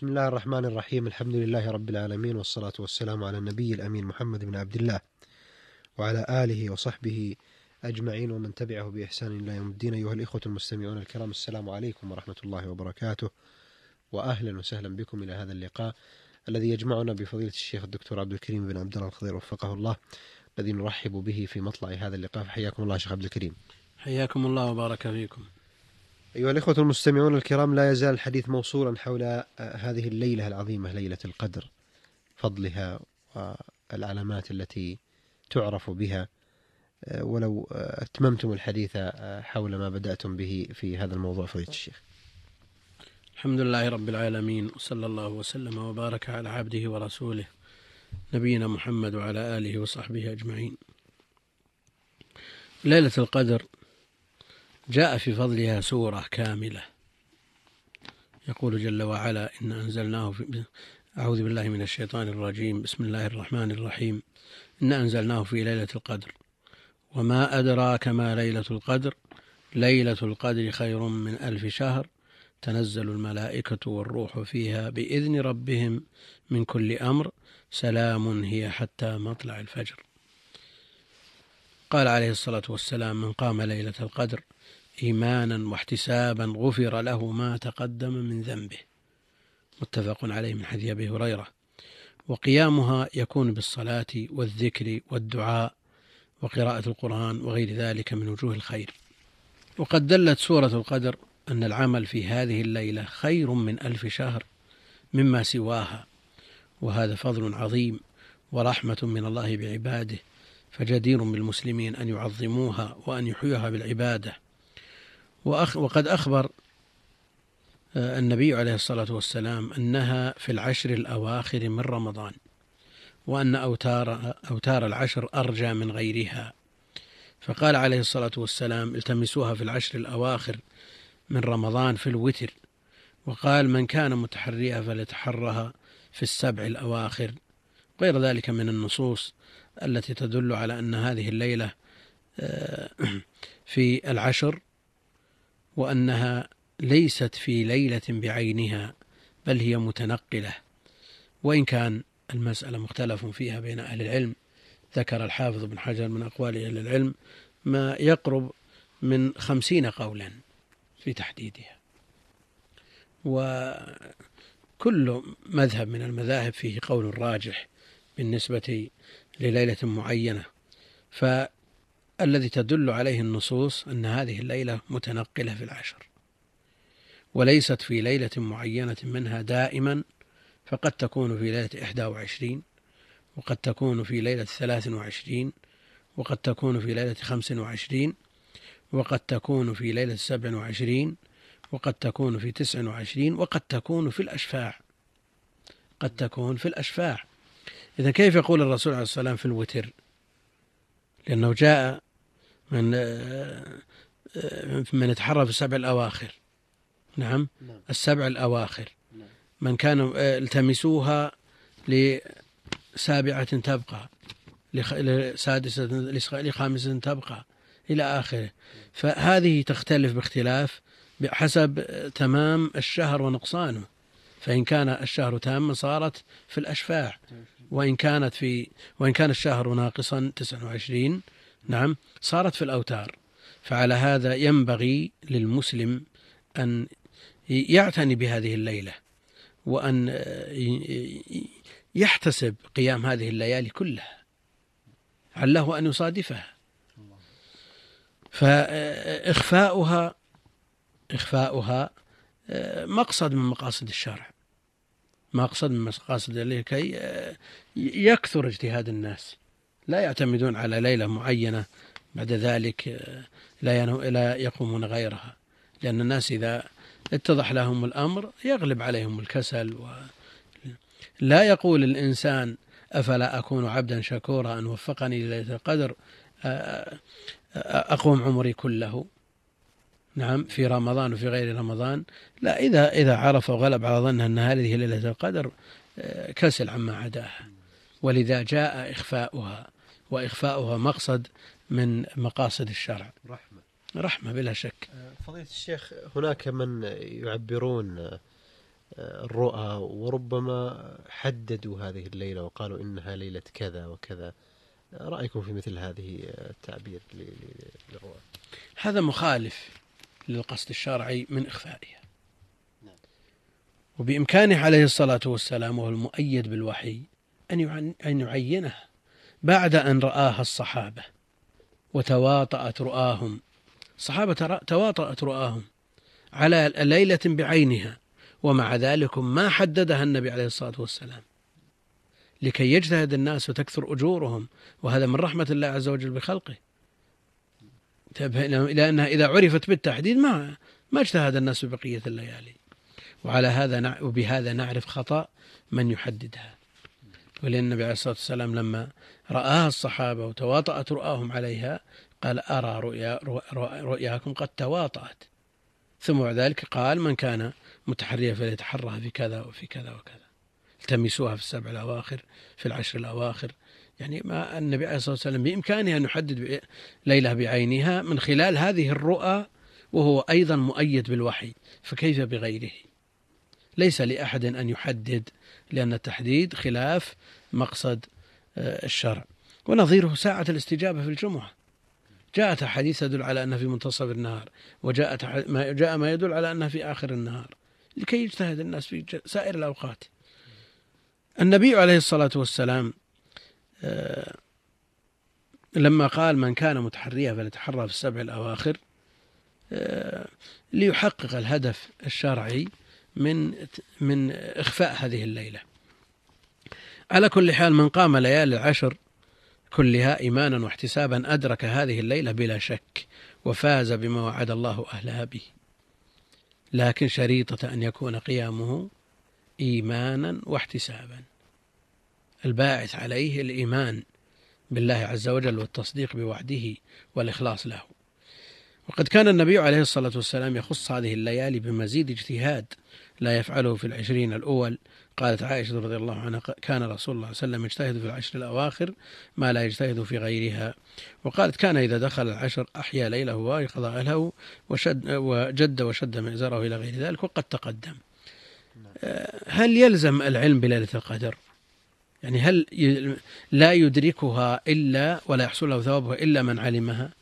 بسم الله الرحمن الرحيم. الحمد لله رب العالمين والصلاة والسلام على النبي الأمين محمد بن عبد الله وعلى آله وصحبه أجمعين ومن تبعه بإحسان إلى يوم الدين. أيها الإخوة المستمعون الكرام السلام عليكم ورحمة الله وبركاته وأهلا وسهلا بكم إلى هذا اللقاء الذي يجمعنا بفضيلة الشيخ الدكتور عبد الكريم بن عبد الله الخضير وفقه الله الذي نرحب به في مطلع هذا اللقاء. فحياكم الله شيخ عبد الكريم. حياكم الله وبارك فيكم. أيها الإخوة المستمعون الكرام لا يزال الحديث موصولا حول آه، هذه الليلة العظيمة ليلة القدر فضلها والعلامات التي تعرف بها. آه، ولو آه، أتممتم الحديث حول ما بدأتم به في هذا الموضوع فضيلة الشيخ. الحمد لله رب العالمين وصلى الله وسلم وبارك على عبده ورسوله نبينا محمد وعلى آله وصحبه أجمعين. ليلة القدر جاء في فضلها سورة كاملة. يقول جل وعلا إن أنزلناه في أعوذ بالله من الشيطان الرجيم. بسم الله الرحمن الرحيم. إن أنزلناه في ليلة القدر. وما أدراك ما ليلة القدر. ليلة القدر خير من ألف شهر. تنزل الملائكة والروح فيها بإذن ربهم من كل أمر. سلام هي حتى مطلع الفجر. قال عليه الصلاة والسلام من قام ليلة القدر إيمانا واحتسابا غفر له ما تقدم من ذنبه. متفق عليه من حديث أبي هريرة. وقيامها يكون بالصلاة والذكر والدعاء وقراءة القرآن وغير ذلك من وجوه الخير. وقد دلت سورة القدر أن العمل في هذه الليلة خير من ألف شهر مما سواها. وهذا فضل عظيم ورحمة من الله بعباده فجدير بالمسلمين أن يعظموها وأن يحيوها بالعبادة. وأخ وقد أخبر آه، النبي عليه الصلاة والسلام أنها في العشر الأواخر من رمضان وأن أوتار أوتار العشر أرجى من غيرها. فقال عليه الصلاة والسلام التمسوها في العشر الأواخر من رمضان في الوتر. وقال من كان متحريها فليتحرها في السبع الأواخر. غير ذلك من النصوص التي تدل على أن هذه الليلة آه، في العشر وأنها ليست في ليلة بعينها بل هي متنقلة. وإن كان المسألة مختلف فيها بين أهل العلم ذكر الحافظ بن حجر من أقوال أهل العلم ما يقرب من خمسين قولا في تحديدها. وكل مذهب من المذاهب فيه قول راجح بالنسبة لليلة معينة. فالذي تدل عليه النصوص أن هذه الليلة متنقلة في العشر وليست في ليلة معينة منها دائما فقد تكون في ليلة إحدى وعشرين وقد تكون في ليلة ثلاث وعشرين وقد تكون في ليلة خمس وعشرين وقد تكون في ليلة سبع وعشرين وقد تكون في تسع وعشرين وقد تكون في الأشفاع. قد تكون في الأشفاع. إذا كيف يقول الرسول عليه الصلاة والسلام في الوتر؟ لأنه جاء من من يتحرى في السبع الأواخر. نعم, نعم. السبع الأواخر. نعم. من كانوا التمسوها لسابعة تبقى لسادسة لخامسة تبقى إلى آخره. فهذه تختلف باختلاف بحسب تمام الشهر ونقصانه. فإن كان الشهر تاما صارت في الأشفاع. وإن كانت في وإن كان الشهر ناقصا 29 نعم صارت في الأوتار. فعلى هذا ينبغي للمسلم أن يعتني بهذه الليلة وأن يحتسب قيام هذه الليالي كلها. عله أن يصادفها. فإخفاؤها إخفاؤها مقصد من مقاصد الشرع. مقصد من مقاصد لكي يكثر اجتهاد الناس. لا يعتمدون على ليلة معينة بعد ذلك لا لا يقومون غيرها. لأن الناس إذا اتضح لهم الأمر يغلب عليهم الكسل و لا يقول الإنسان أفلا أكون عبدا شكورا أن وفقني ليلة القدر أقوم عمري كله. نعم في رمضان وفي غير رمضان. لا إذا إذا عرف وغلب على ظنه أن هذه ليلة القدر آه، كسل عما عداها ولذا جاء إخفاؤها. وإخفاؤها مقصد من مقاصد الشرع. رحمة. رحمة بلا شك. آه، فضيلة الشيخ هناك من يعبرون الرؤى وربما حددوا هذه الليلة وقالوا إنها ليلة كذا وكذا. رأيكم في مثل هذه التعبير للرؤى؟ هذا مخالف للقصد الشرعي من إخفائها. وبإمكانه عليه الصلاة والسلام وهو المؤيد بالوحي أن يعينها بعد أن رآها الصحابة وتواطأت رؤاهم. الصحابة تواطأت رؤاهم على ليلة بعينها ومع ذلك ما حددها النبي عليه الصلاة والسلام. لكي يجتهد الناس وتكثر أجورهم وهذا من رحمة الله عز وجل بخلقه. لأنها إذا عرفت بالتحديد ما ما اجتهد الناس ببقية الليالي. وعلى هذا وبهذا نعرف خطأ من يحددها. ولأن النبي عليه الصلاة والسلام لما رآها الصحابة وتواطأت رؤاهم عليها قال أرى رؤيا رؤياكم قد تواطأت. ثم بعد ذلك قال من كان متحريا فليتحرها في كذا وفي كذا وكذا. التمسوها في السبع الأواخر في العشر الأواخر. يعني ما النبي عليه الصلاة والسلام بإمكانه أن يحدد ليلة بعينها من خلال هذه الرؤى وهو أيضا مؤيد بالوحي فكيف بغيره؟ ليس لأحد أن يحدد لأن التحديد خلاف مقصد آه، الشرع. ونظيره ساعة الاستجابة في الجمعة. جاءت أحاديث تدل على أنها في منتصف النهار وجاءت ما جاء ما يدل على أنها في آخر النهار. لكي يجتهد الناس في سائر الأوقات. النبي عليه الصلاة والسلام آه، لما قال من كان متحريا فليتحرى في السبع الأواخر آه، ليحقق الهدف الشرعي من من إخفاء هذه الليلة. على كل حال من قام ليالي العشر كلها إيمانا واحتسابا أدرك هذه الليلة بلا شك وفاز بما وعد الله أهلها به. لكن شريطة أن يكون قيامه إيمانا واحتسابا. الباعث عليه الإيمان بالله عز وجل والتصديق بوعده والإخلاص له. وقد كان النبي عليه الصلاة والسلام يخص هذه الليالي بمزيد اجتهاد لا يفعله في العشرين الأول. قالت عائشة رضي الله عنها كان رسول الله صلى الله عليه وسلم يجتهد في العشر الأواخر ما لا يجتهد في غيرها. وقالت كان إذا دخل العشر أحيا ليله وأيقظ أهله وشد وجد وشد مئزره إلى غير ذلك وقد تقدم. هل يلزم العلم بليلة القدر؟ يعني هل لا يدركها إلا ولا يحصل له ثوابها إلا من علمها؟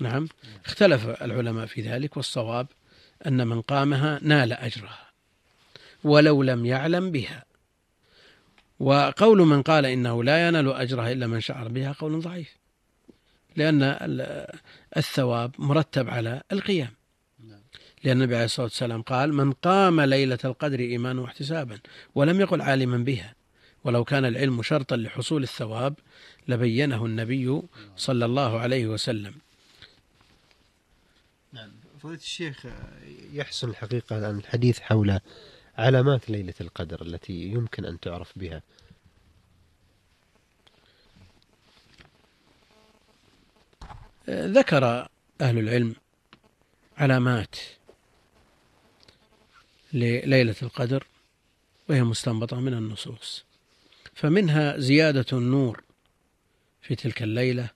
نعم. اختلف العلماء في ذلك والصواب أن من قامها نال أجرها ولو لم يعلم بها. وقول من قال إنه لا ينال أجرها إلا من شعر بها قول ضعيف لأن الثواب مرتب على القيام. لأن النبي عليه الصلاة والسلام قال من قام ليلة القدر إيمانا واحتسابا ولم يقل عالما بها ولو كان العلم شرطا لحصول الثواب لبينه النبي صلى الله عليه وسلم. فضيلة الشيخ يحسن الحقيقة الحديث حول علامات ليلة القدر التي يمكن أن تعرف بها. ذكر أهل العلم علامات لليلة القدر وهي مستنبطة من النصوص فمنها زيادة النور في تلك الليلة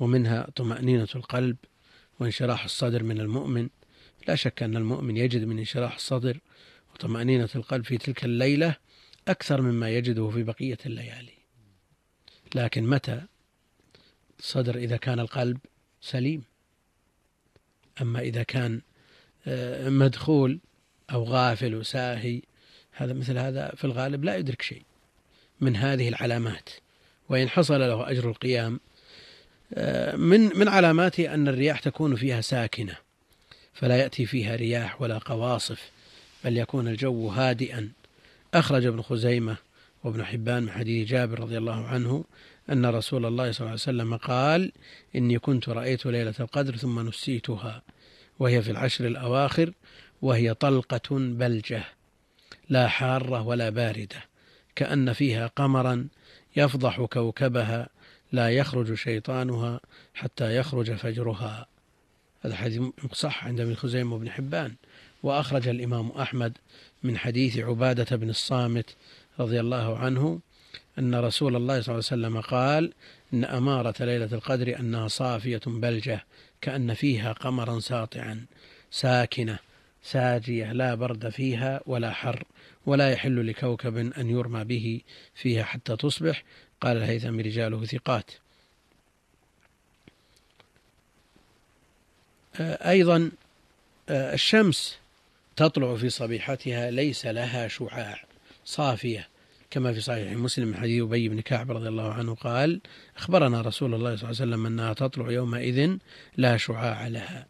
ومنها طمأنينة القلب وانشراح الصدر من المؤمن. لا شك أن المؤمن يجد من انشراح الصدر وطمأنينة القلب في تلك الليلة أكثر مما يجده في بقية الليالي. لكن متى صدر إذا كان القلب سليم؟ أما إذا كان آه، مدخول أو غافل وساهي هذا مثل هذا في الغالب لا يدرك شيء من هذه العلامات. وإن حصل له أجر القيام من من علاماته أن الرياح تكون فيها ساكنة فلا يأتي فيها رياح ولا قواصف بل يكون الجو هادئا. أخرج ابن خزيمة وابن حبان من حديث جابر رضي الله عنه أن رسول الله صلى الله عليه وسلم قال إني كنت رأيت ليلة القدر ثم نسيتها وهي في العشر الأواخر وهي طلقة بلجة لا حارة ولا باردة كأن فيها قمرا يفضح كوكبها لا يخرج شيطانها حتى يخرج فجرها. هذا حديث صح عند ابن خزيمة وابن حبان. وأخرج الإمام أحمد من حديث عبادة بن الصامت رضي الله عنه أن رسول الله صلى الله عليه وسلم قال إن أمارة ليلة القدر أنها صافية بلجة كأن فيها قمرا ساطعا ساكنة ساجية لا برد فيها ولا حر ولا يحل لكوكب أن يرمى به فيها حتى تصبح. قال الهيثم رجاله ثقات. أيضا الشمس تطلع في صبيحتها ليس لها شعاع صافية كما في صحيح مسلم من حديث أبي بن كعب رضي الله عنه قال أخبرنا رسول الله صلى الله عليه وسلم أنها تطلع يومئذ لا شعاع لها.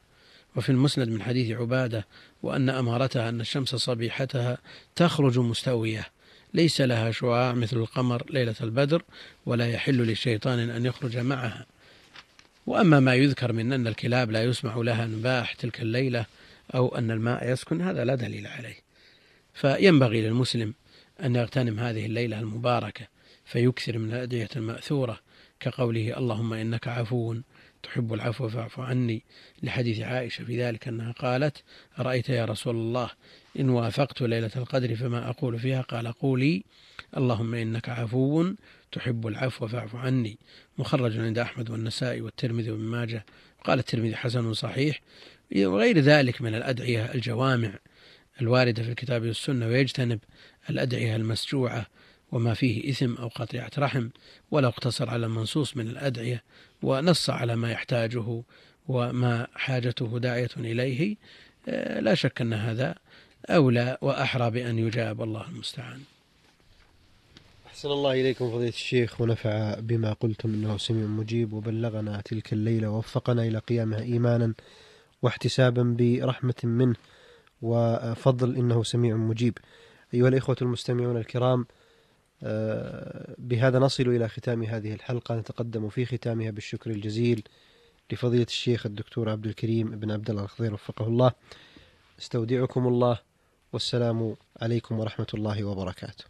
وفي المسند من حديث عبادة وأن أمارتها أن الشمس صبيحتها تخرج مستوية ليس لها شعاع مثل القمر ليلة البدر ولا يحل للشيطان أن يخرج معها. وأما ما يذكر من أن الكلاب لا يسمع لها نباح تلك الليلة أو أن الماء يسكن هذا لا دليل عليه. فينبغي للمسلم أن يغتنم هذه الليلة المباركة فيكثر من الأدعية المأثورة كقوله اللهم إنك عفو تحب العفو فاعف عني لحديث عائشة في ذلك أنها قالت أرأيت يا رسول الله إن وافقت ليلة القدر فما أقول فيها؟ قال قولي اللهم إنك عفو تحب العفو فاعف عني. مخرج عند أحمد والنسائي والترمذي وابن ماجه. قال الترمذي حسن صحيح. وغير ذلك من الأدعية الجوامع الواردة في الكتاب والسنة ويجتنب الأدعية المسجوعة وما فيه إثم أو قطيعة رحم ولو اقتصر على المنصوص من الأدعية ونص على ما يحتاجه وما حاجته داعية إليه. آه، لا شك أن هذا أولى وأحرى بأن يجاب الله المستعان. أحسن الله إليكم فضيلة الشيخ ونفع بما قلتم إنه سميع مجيب وبلغنا تلك الليلة ووفقنا إلى قيامها إيمانا واحتسابا برحمة منه وفضل إنه سميع مجيب. أيها الإخوة المستمعون الكرام بهذا نصل إلى ختام هذه الحلقة. نتقدم في ختامها بالشكر الجزيل لفضيلة الشيخ الدكتور عبد الكريم بن عبد الله الخضير وفقه الله. استودعكم الله والسلام عليكم ورحمة الله وبركاته.